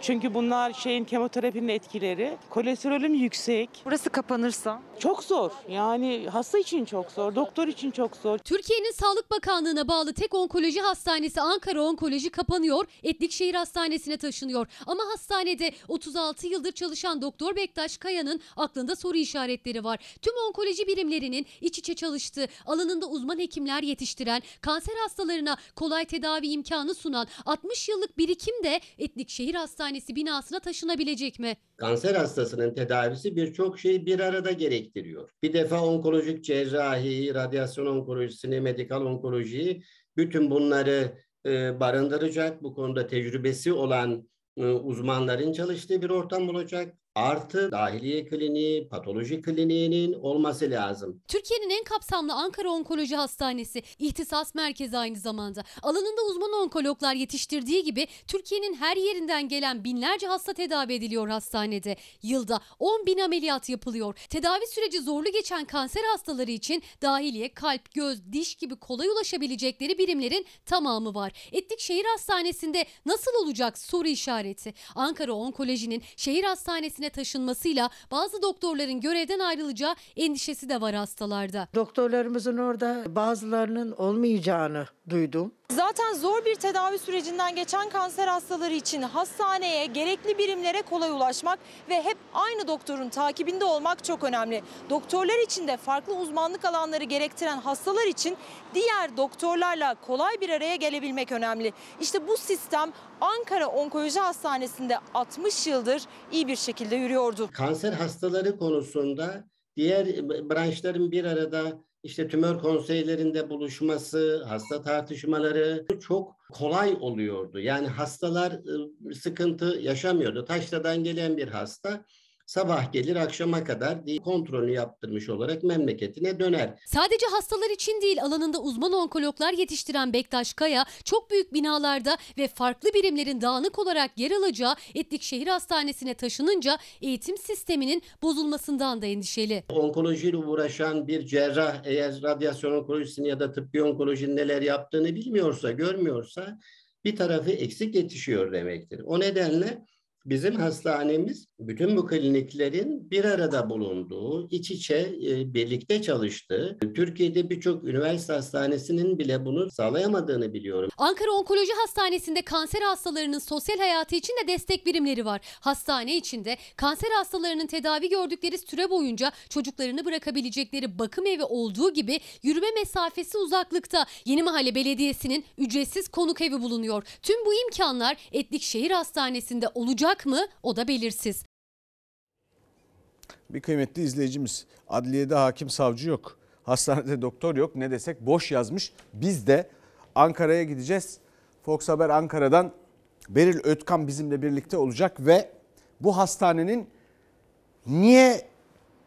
Çünkü bunlar şeyin kemoterapinin etkileri. Kolesterolüm yüksek. Burası kapanırsa? Çok zor. Yani hasta için çok zor, doktor için çok zor. Türkiye'nin Sağlık Bakanlığı'na bağlı tek onkoloji hastanesi Ankara Onkoloji kapanıyor. Etlikşehir Hastanesi'ne taşınıyor. Ama hastanede 36 yıldır çalışan Doktor Bektaş Kaya'nın aklında soru işaretleri var. Tüm onkoloji birimlerinin iç içe çalıştığı, alanında uzman hekimler yetiştiren, kanser hastalarına kolay tedavi imkanı sunan 60 yıllık birikim de Etlikşehir Hastanesi binasına taşınabilecek mi? Kanser hastasının tedavisi birçok şeyi bir arada gerektiriyor. Bir defa onkolojik cerrahi, radyasyon onkolojisini, medikal onkolojiyi bütün bunları e, barındıracak. Bu konuda tecrübesi olan e, uzmanların çalıştığı bir ortam olacak. Artı dahiliye kliniği, patoloji kliniğinin olması lazım. Türkiye'nin en kapsamlı Ankara Onkoloji Hastanesi, ihtisas merkezi aynı zamanda. Alanında uzman onkologlar yetiştirdiği gibi Türkiye'nin her yerinden gelen binlerce hasta tedavi ediliyor hastanede. Yılda 10 bin ameliyat yapılıyor. Tedavi süreci zorlu geçen kanser hastaları için dahiliye, kalp, göz, diş gibi kolay ulaşabilecekleri birimlerin tamamı var. Etlik Şehir Hastanesi'nde nasıl olacak soru işareti. Ankara Onkoloji'nin şehir hastanesine taşınmasıyla bazı doktorların görevden ayrılacağı endişesi de var hastalarda. Doktorlarımızın orada bazılarının olmayacağını duydum. Zaten zor bir tedavi sürecinden geçen kanser hastaları için hastaneye, gerekli birimlere kolay ulaşmak ve hep aynı doktorun takibinde olmak çok önemli. Doktorlar için de farklı uzmanlık alanları gerektiren hastalar için diğer doktorlarla kolay bir araya gelebilmek önemli. İşte bu sistem Ankara Onkoloji Hastanesi'nde 60 yıldır iyi bir şekilde yürüyordu. Kanser hastaları konusunda diğer branşların bir arada işte tümör konseylerinde buluşması, hasta tartışmaları çok kolay oluyordu. Yani hastalar ı, sıkıntı yaşamıyordu. Taşra'dan gelen bir hasta sabah gelir akşama kadar kontrolünü yaptırmış olarak memleketine döner. Sadece hastalar için değil alanında uzman onkologlar yetiştiren Bektaş Kaya çok büyük binalarda ve farklı birimlerin dağınık olarak yer alacağı Etlik Şehir Hastanesi'ne taşınınca eğitim sisteminin bozulmasından da endişeli. Onkolojiyle uğraşan bir cerrah eğer radyasyon onkolojisini ya da tıbbi onkolojinin neler yaptığını bilmiyorsa, görmüyorsa bir tarafı eksik yetişiyor demektir. O nedenle Bizim hastanemiz bütün bu kliniklerin bir arada bulunduğu, iç içe e, birlikte çalıştığı, Türkiye'de birçok üniversite hastanesinin bile bunu sağlayamadığını biliyorum. Ankara Onkoloji Hastanesi'nde kanser hastalarının sosyal hayatı için de destek birimleri var. Hastane içinde kanser hastalarının tedavi gördükleri süre boyunca çocuklarını bırakabilecekleri bakım evi olduğu gibi yürüme mesafesi uzaklıkta Yeni Mahalle Belediyesi'nin ücretsiz konuk evi bulunuyor. Tüm bu imkanlar Etlik Şehir Hastanesi'nde olacak mı o da belirsiz. Bir kıymetli izleyicimiz adliyede hakim savcı yok. Hastanede doktor yok ne desek boş yazmış. Biz de Ankara'ya gideceğiz. Fox Haber Ankara'dan Beril Ötkan bizimle birlikte olacak ve bu hastanenin niye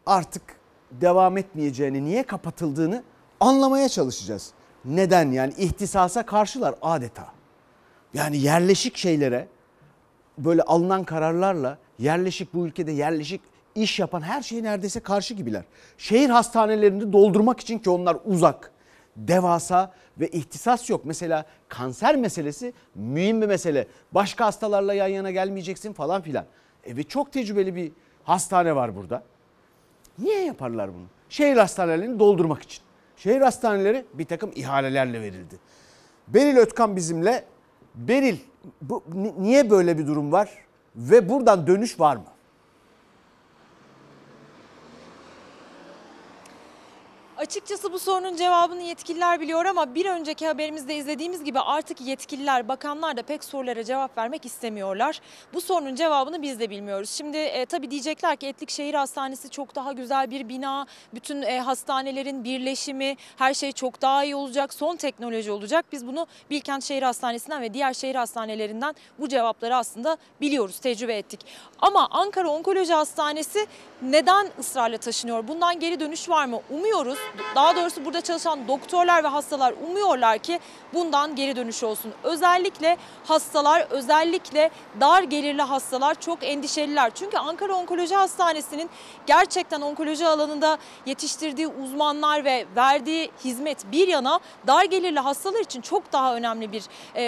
artık devam etmeyeceğini, niye kapatıldığını anlamaya çalışacağız. Neden yani ihtisasa karşılar adeta. Yani yerleşik şeylere böyle alınan kararlarla yerleşik bu ülkede yerleşik iş yapan her şeye neredeyse karşı gibiler. Şehir hastanelerini doldurmak için ki onlar uzak, devasa ve ihtisas yok. Mesela kanser meselesi mühim bir mesele. Başka hastalarla yan yana gelmeyeceksin falan filan. E ve çok tecrübeli bir hastane var burada. Niye yaparlar bunu? Şehir hastanelerini doldurmak için. Şehir hastaneleri bir takım ihalelerle verildi. Beril Ötkan bizimle. Beril bu, niye böyle bir durum var ve buradan dönüş var mı? Açıkçası bu sorunun cevabını yetkililer biliyor ama bir önceki haberimizde izlediğimiz gibi artık yetkililer, bakanlar da pek sorulara cevap vermek istemiyorlar. Bu sorunun cevabını biz de bilmiyoruz. Şimdi e, tabii diyecekler ki Etlik Şehir Hastanesi çok daha güzel bir bina, bütün e, hastanelerin birleşimi, her şey çok daha iyi olacak, son teknoloji olacak. Biz bunu Bilkent Şehir Hastanesi'nden ve diğer şehir hastanelerinden bu cevapları aslında biliyoruz, tecrübe ettik. Ama Ankara Onkoloji Hastanesi neden ısrarla taşınıyor? Bundan geri dönüş var mı? Umuyoruz. Daha doğrusu burada çalışan doktorlar ve hastalar umuyorlar ki bundan geri dönüş olsun. Özellikle hastalar, özellikle dar gelirli hastalar çok endişeliler. Çünkü Ankara Onkoloji Hastanesi'nin gerçekten onkoloji alanında yetiştirdiği uzmanlar ve verdiği hizmet bir yana dar gelirli hastalar için çok daha önemli bir e,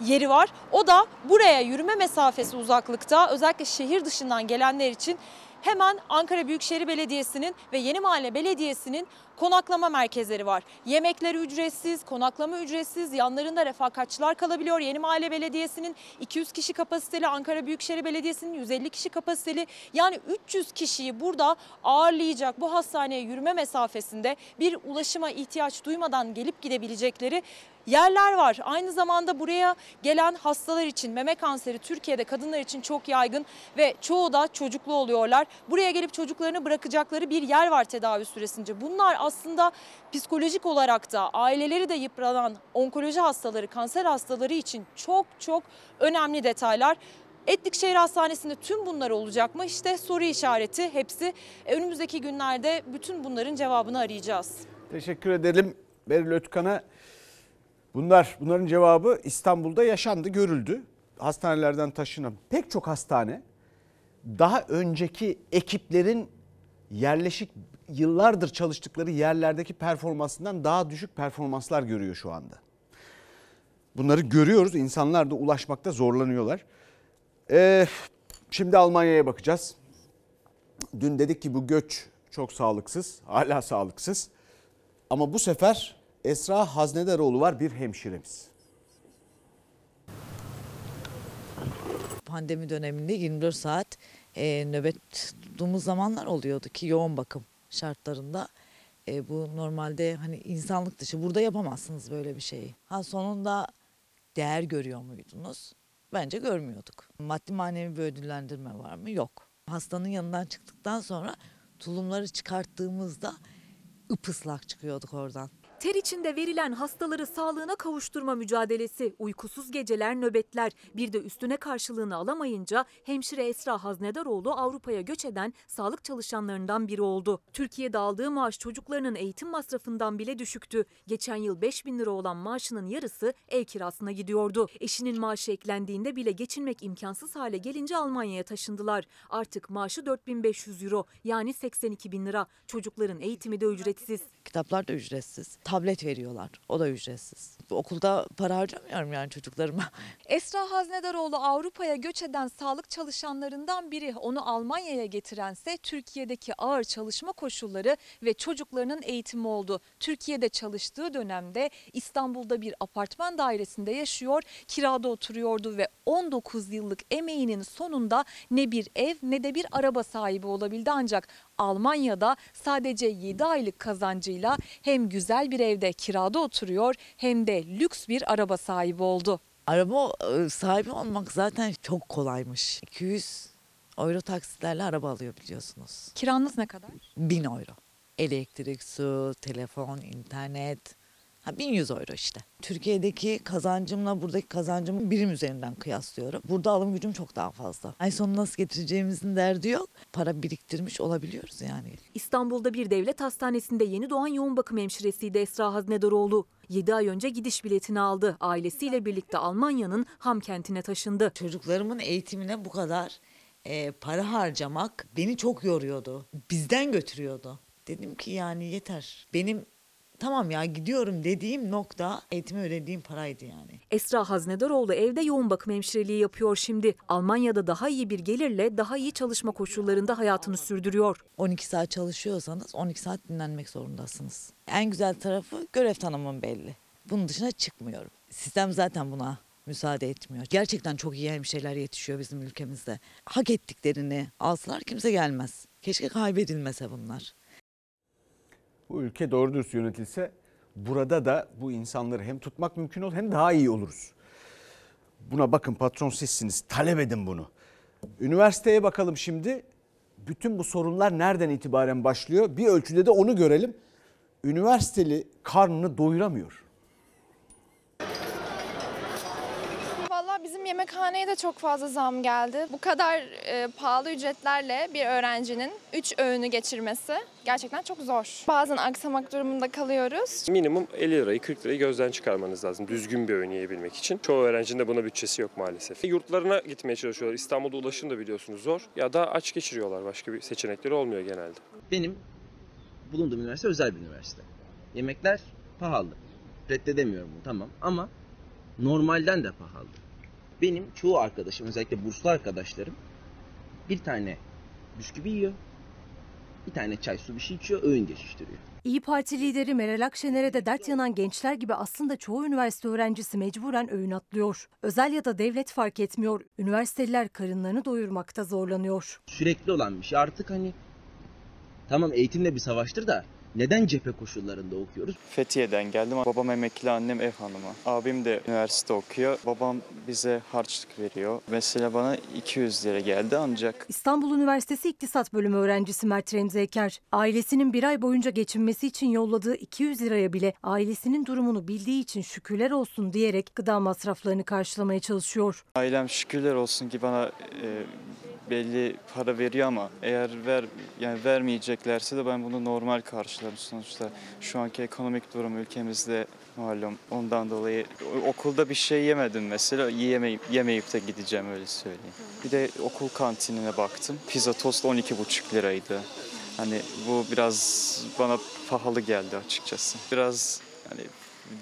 yeri var. O da buraya yürüme mesafesi uzaklıkta özellikle şehir dışından gelenler için hemen Ankara Büyükşehir Belediyesi'nin ve Yeni Mahalle Belediyesi'nin konaklama merkezleri var. Yemekleri ücretsiz, konaklama ücretsiz, yanlarında refakatçılar kalabiliyor. Yeni Mahalle Belediyesi'nin 200 kişi kapasiteli, Ankara Büyükşehir Belediyesi'nin 150 kişi kapasiteli. Yani 300 kişiyi burada ağırlayacak bu hastaneye yürüme mesafesinde bir ulaşıma ihtiyaç duymadan gelip gidebilecekleri yerler var. Aynı zamanda buraya gelen hastalar için meme kanseri Türkiye'de kadınlar için çok yaygın ve çoğu da çocuklu oluyorlar. Buraya gelip çocuklarını bırakacakları bir yer var tedavi süresince. Bunlar aslında psikolojik olarak da aileleri de yıpranan onkoloji hastaları, kanser hastaları için çok çok önemli detaylar. Etlik Şehir Hastanesi'nde tüm bunlar olacak mı? İşte soru işareti hepsi. Önümüzdeki günlerde bütün bunların cevabını arayacağız. Teşekkür edelim Beril Ötkan'a. Bunlar bunların cevabı İstanbul'da yaşandı, görüldü. Hastanelerden taşınan pek çok hastane daha önceki ekiplerin yerleşik yıllardır çalıştıkları yerlerdeki performansından daha düşük performanslar görüyor şu anda. Bunları görüyoruz. İnsanlar da ulaşmakta zorlanıyorlar. Ee, şimdi Almanya'ya bakacağız. Dün dedik ki bu göç çok sağlıksız, hala sağlıksız. Ama bu sefer Esra Haznedaroğlu var bir hemşiremiz. Pandemi döneminde 24 saat e, nöbet tuttuğumuz zamanlar oluyordu ki yoğun bakım şartlarında. E, bu normalde hani insanlık dışı burada yapamazsınız böyle bir şeyi. Ha sonunda değer görüyor muydunuz? Bence görmüyorduk. Maddi manevi bir ödüllendirme var mı? Yok. Hastanın yanından çıktıktan sonra tulumları çıkarttığımızda ıpıslak çıkıyorduk oradan. Ter içinde verilen hastaları sağlığına kavuşturma mücadelesi, uykusuz geceler, nöbetler, bir de üstüne karşılığını alamayınca hemşire Esra Haznedaroğlu Avrupa'ya göç eden sağlık çalışanlarından biri oldu. Türkiye'de aldığı maaş çocuklarının eğitim masrafından bile düşüktü. Geçen yıl 5 bin lira olan maaşının yarısı ev kirasına gidiyordu. Eşinin maaşı eklendiğinde bile geçinmek imkansız hale gelince Almanya'ya taşındılar. Artık maaşı 4500 euro yani 82 bin lira. Çocukların eğitimi de ücretsiz. Kitaplar da ücretsiz. Tablet veriyorlar. O da ücretsiz. Okulda para harcamıyorum yani çocuklarıma. Esra Haznedaroğlu Avrupa'ya göç eden sağlık çalışanlarından biri. Onu Almanya'ya getirense Türkiye'deki ağır çalışma koşulları ve çocuklarının eğitimi oldu. Türkiye'de çalıştığı dönemde İstanbul'da bir apartman dairesinde yaşıyor, kirada oturuyordu ve 19 yıllık emeğinin sonunda ne bir ev ne de bir araba sahibi olabildi ancak Almanya'da sadece 7 aylık kazancıyla hem güzel bir evde kirada oturuyor hem de lüks bir araba sahibi oldu. Araba e, sahibi olmak zaten çok kolaymış. 200 euro taksitlerle araba alıyor biliyorsunuz. Kiranız ne kadar? 1000 euro. Elektrik, su, telefon, internet. Ha 1100 euro işte. Türkiye'deki kazancımla buradaki kazancımı birim üzerinden kıyaslıyorum. Burada alım gücüm çok daha fazla. Ay sonu nasıl getireceğimizin derdi yok. Para biriktirmiş olabiliyoruz yani. İstanbul'da bir devlet hastanesinde yeni doğan yoğun bakım hemşiresiydi Esra Haznedaroğlu. 7 ay önce gidiş biletini aldı. Ailesiyle birlikte Almanya'nın Ham kentine taşındı. Çocuklarımın eğitimine bu kadar e, para harcamak beni çok yoruyordu. Bizden götürüyordu. Dedim ki yani yeter. Benim tamam ya gidiyorum dediğim nokta eğitime ödediğim paraydı yani. Esra Haznedaroğlu evde yoğun bakım hemşireliği yapıyor şimdi. Almanya'da daha iyi bir gelirle daha iyi çalışma koşullarında hayatını sürdürüyor. 12 saat çalışıyorsanız 12 saat dinlenmek zorundasınız. En güzel tarafı görev tanımım belli. Bunun dışına çıkmıyorum. Sistem zaten buna müsaade etmiyor. Gerçekten çok iyi hemşireler yetişiyor bizim ülkemizde. Hak ettiklerini alsalar kimse gelmez. Keşke kaybedilmese bunlar. Bu ülke doğru dürüst yönetilse burada da bu insanları hem tutmak mümkün olur hem daha iyi oluruz. Buna bakın patron sizsiniz. Talep edin bunu. Üniversiteye bakalım şimdi. Bütün bu sorunlar nereden itibaren başlıyor? Bir ölçüde de onu görelim. Üniversiteli karnını doyuramıyor. Yemekhaneye de çok fazla zam geldi. Bu kadar e, pahalı ücretlerle bir öğrencinin 3 öğünü geçirmesi gerçekten çok zor. Bazen aksamak durumunda kalıyoruz. Minimum 50 lirayı 40 lirayı gözden çıkarmanız lazım düzgün bir öğün yiyebilmek için. Çoğu öğrencinin de buna bütçesi yok maalesef. Yurtlarına gitmeye çalışıyorlar. İstanbul'da ulaşım da biliyorsunuz zor. Ya da aç geçiriyorlar. Başka bir seçenekleri olmuyor genelde. Benim bulunduğum üniversite özel bir üniversite. Yemekler pahalı. Reddedemiyorum bunu tamam ama normalden de pahalı. Benim çoğu arkadaşım özellikle burslu arkadaşlarım bir tane bisküvi yiyor. Bir tane çay su bir şey içiyor öğün geçiştiriyor. İyi Parti lideri Meral Akşener'e de dert yanan gençler gibi aslında çoğu üniversite öğrencisi mecburen öğün atlıyor. Özel ya da devlet fark etmiyor. Üniversiteliler karınlarını doyurmakta zorlanıyor. Sürekli olan bir şey artık hani tamam eğitimle bir savaştır da neden cephe koşullarında okuyoruz? Fethiye'den geldim. Babam emekli, annem ev hanımı. Abim de üniversite okuyor. Babam bize harçlık veriyor. Mesela bana 200 lira geldi ancak İstanbul Üniversitesi İktisat Bölümü öğrencisi Mert Remzi Eker, ailesinin bir ay boyunca geçinmesi için yolladığı 200 liraya bile ailesinin durumunu bildiği için şükürler olsun diyerek gıda masraflarını karşılamaya çalışıyor. ailem şükürler olsun ki bana e, belli para veriyor ama eğer ver yani vermeyeceklerse de ben bunu normal karşılarım sonuçta. Şu anki ekonomik durum ülkemizde malum. Ondan dolayı okulda bir şey yemedim mesela. Yiyemeyip, yemeyip de gideceğim öyle söyleyeyim. Bir de okul kantinine baktım. Pizza tost 12,5 liraydı. Hani bu biraz bana pahalı geldi açıkçası. Biraz hani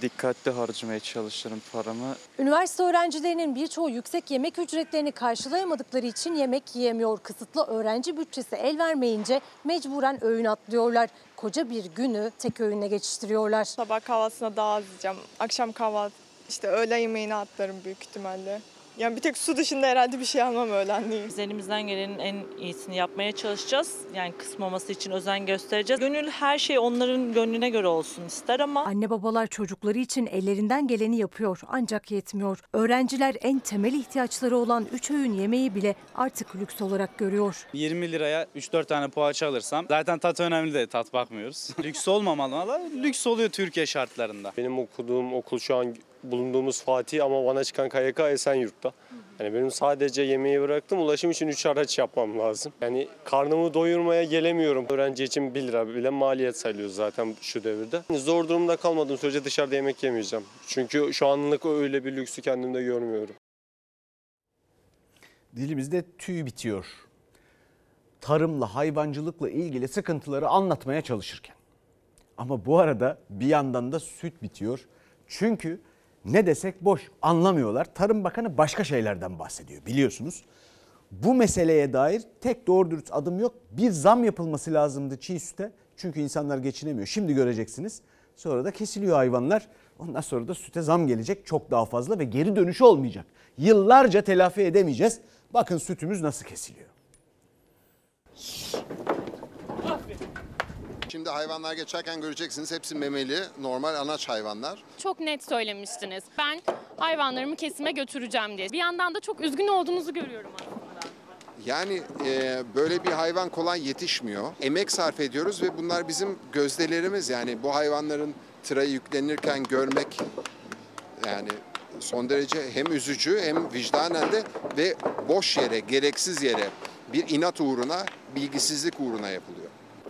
dikkatli harcamaya çalışırım paramı. Üniversite öğrencilerinin birçoğu yüksek yemek ücretlerini karşılayamadıkları için yemek yiyemiyor. Kısıtlı öğrenci bütçesi el vermeyince mecburen öğün atlıyorlar. Koca bir günü tek öğünle geçiştiriyorlar. Sabah kahvaltısına daha az yiyeceğim. Akşam kahvaltı işte öğle yemeğini atlarım büyük ihtimalle. Yani bir tek su dışında herhalde bir şey almam öğlenliği. Biz elimizden gelenin en iyisini yapmaya çalışacağız. Yani kısmaması için özen göstereceğiz. Gönül her şey onların gönlüne göre olsun ister ama Anne babalar çocukları için ellerinden geleni yapıyor ancak yetmiyor. Öğrenciler en temel ihtiyaçları olan 3 öğün yemeği bile artık lüks olarak görüyor. 20 liraya 3-4 tane poğaça alırsam zaten tat önemli de tat bakmıyoruz. lüks olmamalı ama lüks oluyor Türkiye şartlarında. Benim okuduğum okul şu an bulunduğumuz Fatih ama bana çıkan KYK Esenyurt'ta. Yani benim sadece yemeği bıraktım ulaşım için 3 araç yapmam lazım. Yani karnımı doyurmaya gelemiyorum. Öğrenci için 1 lira bile maliyet sayılıyor zaten şu devirde. Zor durumda kalmadığım sürece dışarıda yemek yemeyeceğim. Çünkü şu anlık öyle bir lüksü kendimde görmüyorum. Dilimizde tüy bitiyor. Tarımla, hayvancılıkla ilgili sıkıntıları anlatmaya çalışırken. Ama bu arada bir yandan da süt bitiyor. Çünkü ne desek boş anlamıyorlar. Tarım Bakanı başka şeylerden bahsediyor biliyorsunuz. Bu meseleye dair tek doğru dürüst adım yok. Bir zam yapılması lazımdı çiğ süte. Çünkü insanlar geçinemiyor. Şimdi göreceksiniz. Sonra da kesiliyor hayvanlar. Ondan sonra da süte zam gelecek çok daha fazla ve geri dönüşü olmayacak. Yıllarca telafi edemeyeceğiz. Bakın sütümüz nasıl kesiliyor. Şimdi hayvanlar geçerken göreceksiniz hepsi memeli, normal anaç hayvanlar. Çok net söylemiştiniz. Ben hayvanlarımı kesime götüreceğim diye. Bir yandan da çok üzgün olduğunuzu görüyorum aslında. Yani e, böyle bir hayvan kolay yetişmiyor. Emek sarf ediyoruz ve bunlar bizim gözdelerimiz. Yani bu hayvanların tıra yüklenirken görmek yani son derece hem üzücü hem vicdanen de ve boş yere, gereksiz yere bir inat uğruna, bilgisizlik uğruna yapılıyor.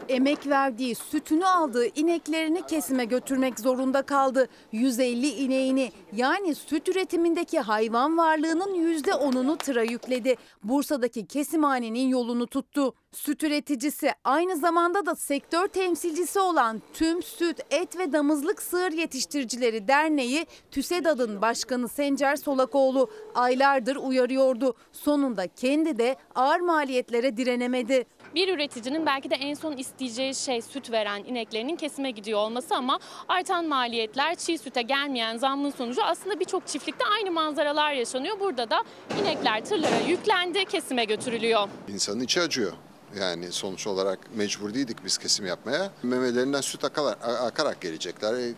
Emek verdiği, sütünü aldığı ineklerini kesime götürmek zorunda kaldı. 150 ineğini yani süt üretimindeki hayvan varlığının %10'unu tıra yükledi. Bursa'daki kesimhanenin yolunu tuttu. Süt üreticisi aynı zamanda da sektör temsilcisi olan Tüm Süt, Et ve Damızlık Sığır Yetiştiricileri Derneği TÜSEDAD'ın başkanı Sencer Solakoğlu aylardır uyarıyordu. Sonunda kendi de ağır maliyetlere direnemedi. Bir üreticinin belki de en son isteyeceği şey süt veren ineklerinin kesime gidiyor olması ama artan maliyetler, çiğ süte gelmeyen zamlın sonucu aslında birçok çiftlikte aynı manzaralar yaşanıyor. Burada da inekler tırlara yüklendi, kesime götürülüyor. İnsanın içi acıyor. Yani sonuç olarak mecbur değildik biz kesim yapmaya. Memelerinden süt akarak, akarak gelecekler. E,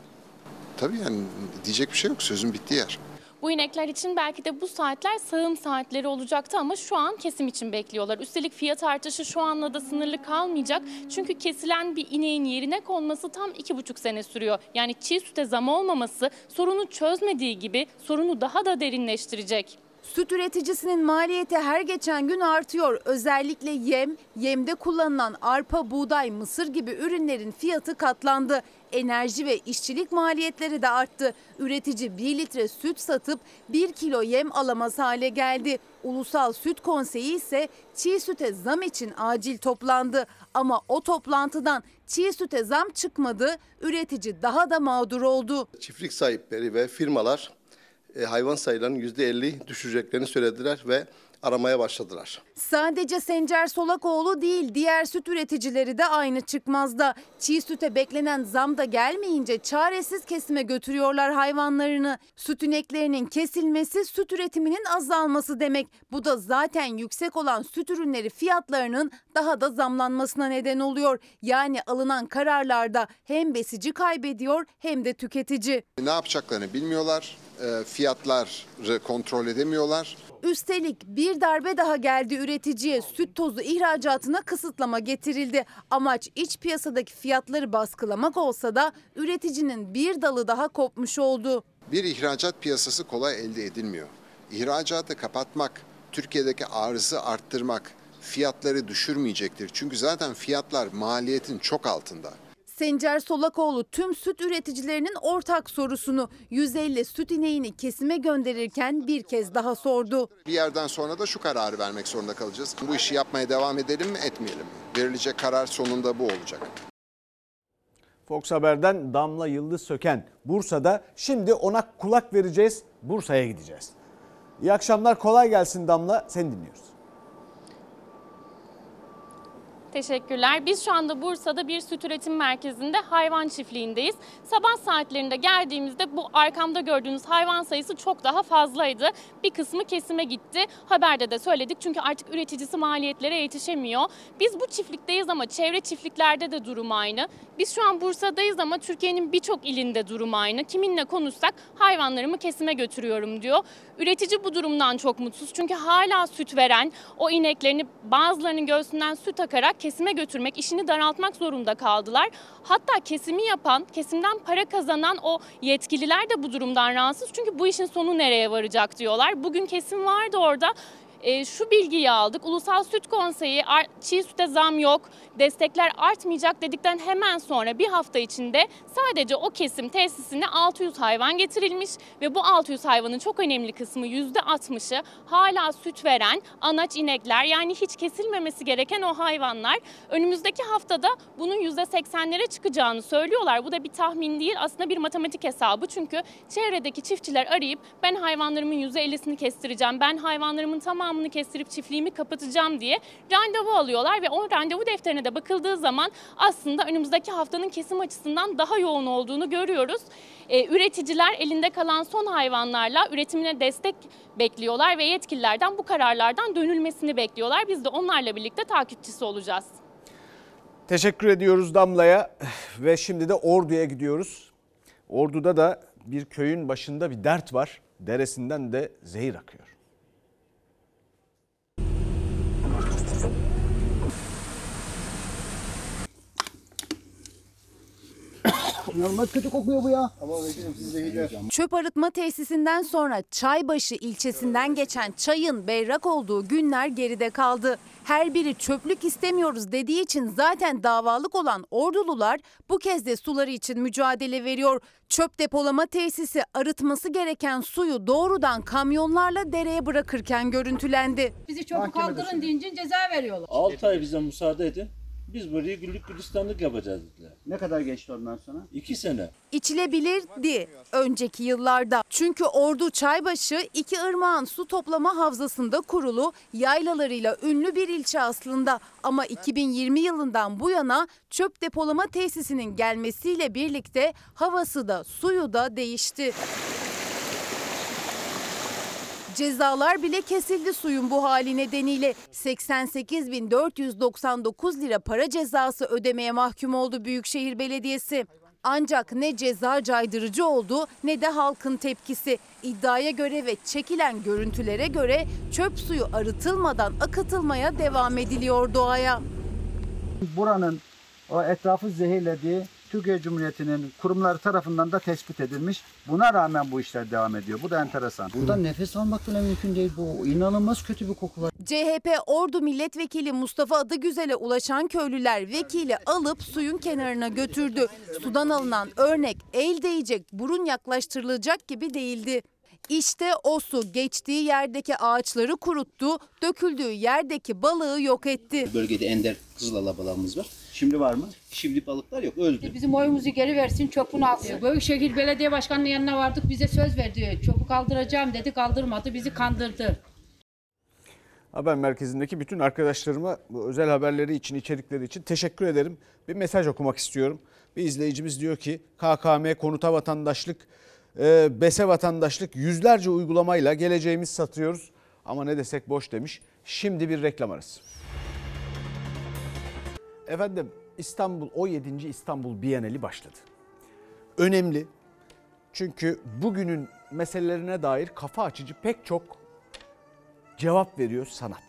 tabii yani diyecek bir şey yok. Sözün bittiği yer. Bu inekler için belki de bu saatler sağım saatleri olacaktı ama şu an kesim için bekliyorlar. Üstelik fiyat artışı şu anla da sınırlı kalmayacak. Çünkü kesilen bir ineğin yerine konması tam iki buçuk sene sürüyor. Yani çiğ süte zam olmaması sorunu çözmediği gibi sorunu daha da derinleştirecek. Süt üreticisinin maliyeti her geçen gün artıyor. Özellikle yem, yemde kullanılan arpa, buğday, mısır gibi ürünlerin fiyatı katlandı. Enerji ve işçilik maliyetleri de arttı. Üretici 1 litre süt satıp 1 kilo yem alamaz hale geldi. Ulusal Süt Konseyi ise çiğ süte zam için acil toplandı. Ama o toplantıdan çiğ süte zam çıkmadı. Üretici daha da mağdur oldu. Çiftlik sahipleri ve firmalar e, hayvan sayılarının %50 düşeceklerini söylediler ve aramaya başladılar. Sadece Sencer Solakoğlu değil diğer süt üreticileri de aynı çıkmazda. Çiğ süte beklenen zam da gelmeyince çaresiz kesime götürüyorlar hayvanlarını. Süt ineklerinin kesilmesi süt üretiminin azalması demek. Bu da zaten yüksek olan süt ürünleri fiyatlarının daha da zamlanmasına neden oluyor. Yani alınan kararlarda hem besici kaybediyor hem de tüketici. Ne yapacaklarını bilmiyorlar. E, fiyatları kontrol edemiyorlar. Üstelik bir darbe daha geldi üreticiye süt tozu ihracatına kısıtlama getirildi. Amaç iç piyasadaki fiyatları baskılamak olsa da üreticinin bir dalı daha kopmuş oldu. Bir ihracat piyasası kolay elde edilmiyor. İhracatı kapatmak, Türkiye'deki arzı arttırmak fiyatları düşürmeyecektir. Çünkü zaten fiyatlar maliyetin çok altında. Sencer Solakoğlu tüm süt üreticilerinin ortak sorusunu 150 süt ineğini kesime gönderirken bir kez daha sordu. Bir yerden sonra da şu kararı vermek zorunda kalacağız. Bu işi yapmaya devam edelim mi etmeyelim mi? Verilecek karar sonunda bu olacak. Fox Haber'den Damla Yıldız Söken Bursa'da. Şimdi ona kulak vereceğiz. Bursa'ya gideceğiz. İyi akşamlar kolay gelsin Damla. Seni dinliyoruz. Teşekkürler. Biz şu anda Bursa'da bir süt üretim merkezinde hayvan çiftliğindeyiz. Sabah saatlerinde geldiğimizde bu arkamda gördüğünüz hayvan sayısı çok daha fazlaydı. Bir kısmı kesime gitti. Haberde de söyledik çünkü artık üreticisi maliyetlere yetişemiyor. Biz bu çiftlikteyiz ama çevre çiftliklerde de durum aynı. Biz şu an Bursa'dayız ama Türkiye'nin birçok ilinde durum aynı. Kiminle konuşsak hayvanlarımı kesime götürüyorum diyor. Üretici bu durumdan çok mutsuz çünkü hala süt veren o ineklerini bazılarının göğsünden süt akarak kesime götürmek, işini daraltmak zorunda kaldılar. Hatta kesimi yapan, kesimden para kazanan o yetkililer de bu durumdan rahatsız. Çünkü bu işin sonu nereye varacak diyorlar. Bugün kesim vardı orada e, şu bilgiyi aldık. Ulusal Süt Konseyi çiğ süte zam yok, destekler artmayacak dedikten hemen sonra bir hafta içinde sadece o kesim tesisine 600 hayvan getirilmiş ve bu 600 hayvanın çok önemli kısmı %60'ı hala süt veren anaç inekler yani hiç kesilmemesi gereken o hayvanlar. Önümüzdeki haftada bunun %80'lere çıkacağını söylüyorlar. Bu da bir tahmin değil aslında bir matematik hesabı. Çünkü çevredeki çiftçiler arayıp ben hayvanlarımın %50'sini kestireceğim, ben hayvanlarımın tamamını kestirip çiftliğimi kapatacağım diye randevu alıyorlar ve o randevu defterine de bakıldığı zaman aslında önümüzdeki haftanın kesim açısından daha yoğun olduğunu görüyoruz. Ee, üreticiler elinde kalan son hayvanlarla üretimine destek bekliyorlar ve yetkililerden bu kararlardan dönülmesini bekliyorlar. Biz de onlarla birlikte takipçisi olacağız. Teşekkür ediyoruz Damla'ya ve şimdi de Ordu'ya gidiyoruz. Ordu'da da bir köyün başında bir dert var. Deresinden de zehir akıyor. İnanılmaz kötü kokuyor bu ya. Ama vekilim siz zehirler. Çöp arıtma tesisinden sonra Çaybaşı ilçesinden geçen çayın berrak olduğu günler geride kaldı. Her biri çöplük istemiyoruz dediği için zaten davalık olan ordulular bu kez de suları için mücadele veriyor. Çöp depolama tesisi arıtması gereken suyu doğrudan kamyonlarla dereye bırakırken görüntülendi. Bizi çabuk kaldırın deyince ceza veriyorlar. 6 ay bize müsaade edin. Biz burayı güllük gülistanlık yapacağız dediler. Ne kadar geçti ondan sonra? 2 sene. İçilebilirdi önceki yıllarda. Çünkü Ordu Çaybaşı iki ırmağın su toplama havzasında kurulu yaylalarıyla ünlü bir ilçe aslında. Ama 2020 yılından bu yana çöp depolama tesisinin gelmesiyle birlikte havası da suyu da değişti. Cezalar bile kesildi suyun bu hali nedeniyle. 88.499 lira para cezası ödemeye mahkum oldu Büyükşehir Belediyesi. Ancak ne ceza caydırıcı oldu ne de halkın tepkisi. İddiaya göre ve çekilen görüntülere göre çöp suyu arıtılmadan akıtılmaya devam ediliyor doğaya. Buranın etrafı zehirlediği Türkiye Cumhuriyeti'nin kurumları tarafından da tespit edilmiş. Buna rağmen bu işler devam ediyor. Bu da enteresan. Buradan nefes almak bile mümkün değil. Bu inanılmaz kötü bir koku var. CHP Ordu Milletvekili Mustafa Adıgüzel'e ulaşan köylüler vekili alıp suyun kenarına götürdü. Sudan alınan örnek el değecek, burun yaklaştırılacak gibi değildi. İşte o su geçtiği yerdeki ağaçları kuruttu, döküldüğü yerdeki balığı yok etti. Bölgede ender kızılala balığımız var. Şimdi var mı? Şimdi balıklar yok öldü. Bizim oyumuzu geri versin çöpünü alsın. Büyükşehir Belediye Başkanı'nın yanına vardık bize söz verdi. Çöpü kaldıracağım dedi kaldırmadı bizi kandırdı. Haber merkezindeki bütün arkadaşlarıma bu özel haberleri için, içerikleri için teşekkür ederim. Bir mesaj okumak istiyorum. Bir izleyicimiz diyor ki KKM, konuta vatandaşlık, e, BESE vatandaşlık yüzlerce uygulamayla geleceğimiz satıyoruz. Ama ne desek boş demiş. Şimdi bir reklam arası. Efendim İstanbul 17. İstanbul Bienali başladı. Önemli çünkü bugünün meselelerine dair kafa açıcı pek çok cevap veriyor sanat.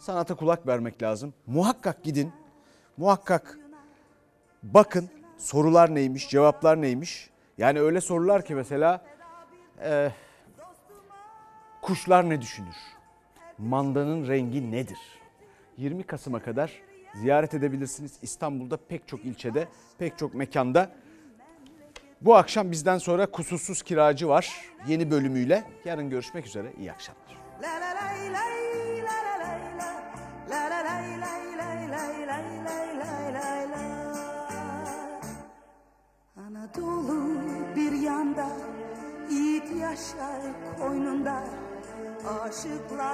Sanata kulak vermek lazım. Muhakkak gidin, muhakkak bakın sorular neymiş, cevaplar neymiş. Yani öyle sorular ki mesela e, kuşlar ne düşünür? Mandanın rengi nedir? 20 Kasım'a kadar ziyaret edebilirsiniz. İstanbul'da pek çok ilçede, pek çok mekanda. Bu akşam bizden sonra kusursuz kiracı var yeni bölümüyle. Yarın görüşmek üzere. İyi akşamlar. Yanda Yiğit yaşar koynunda Aşıklar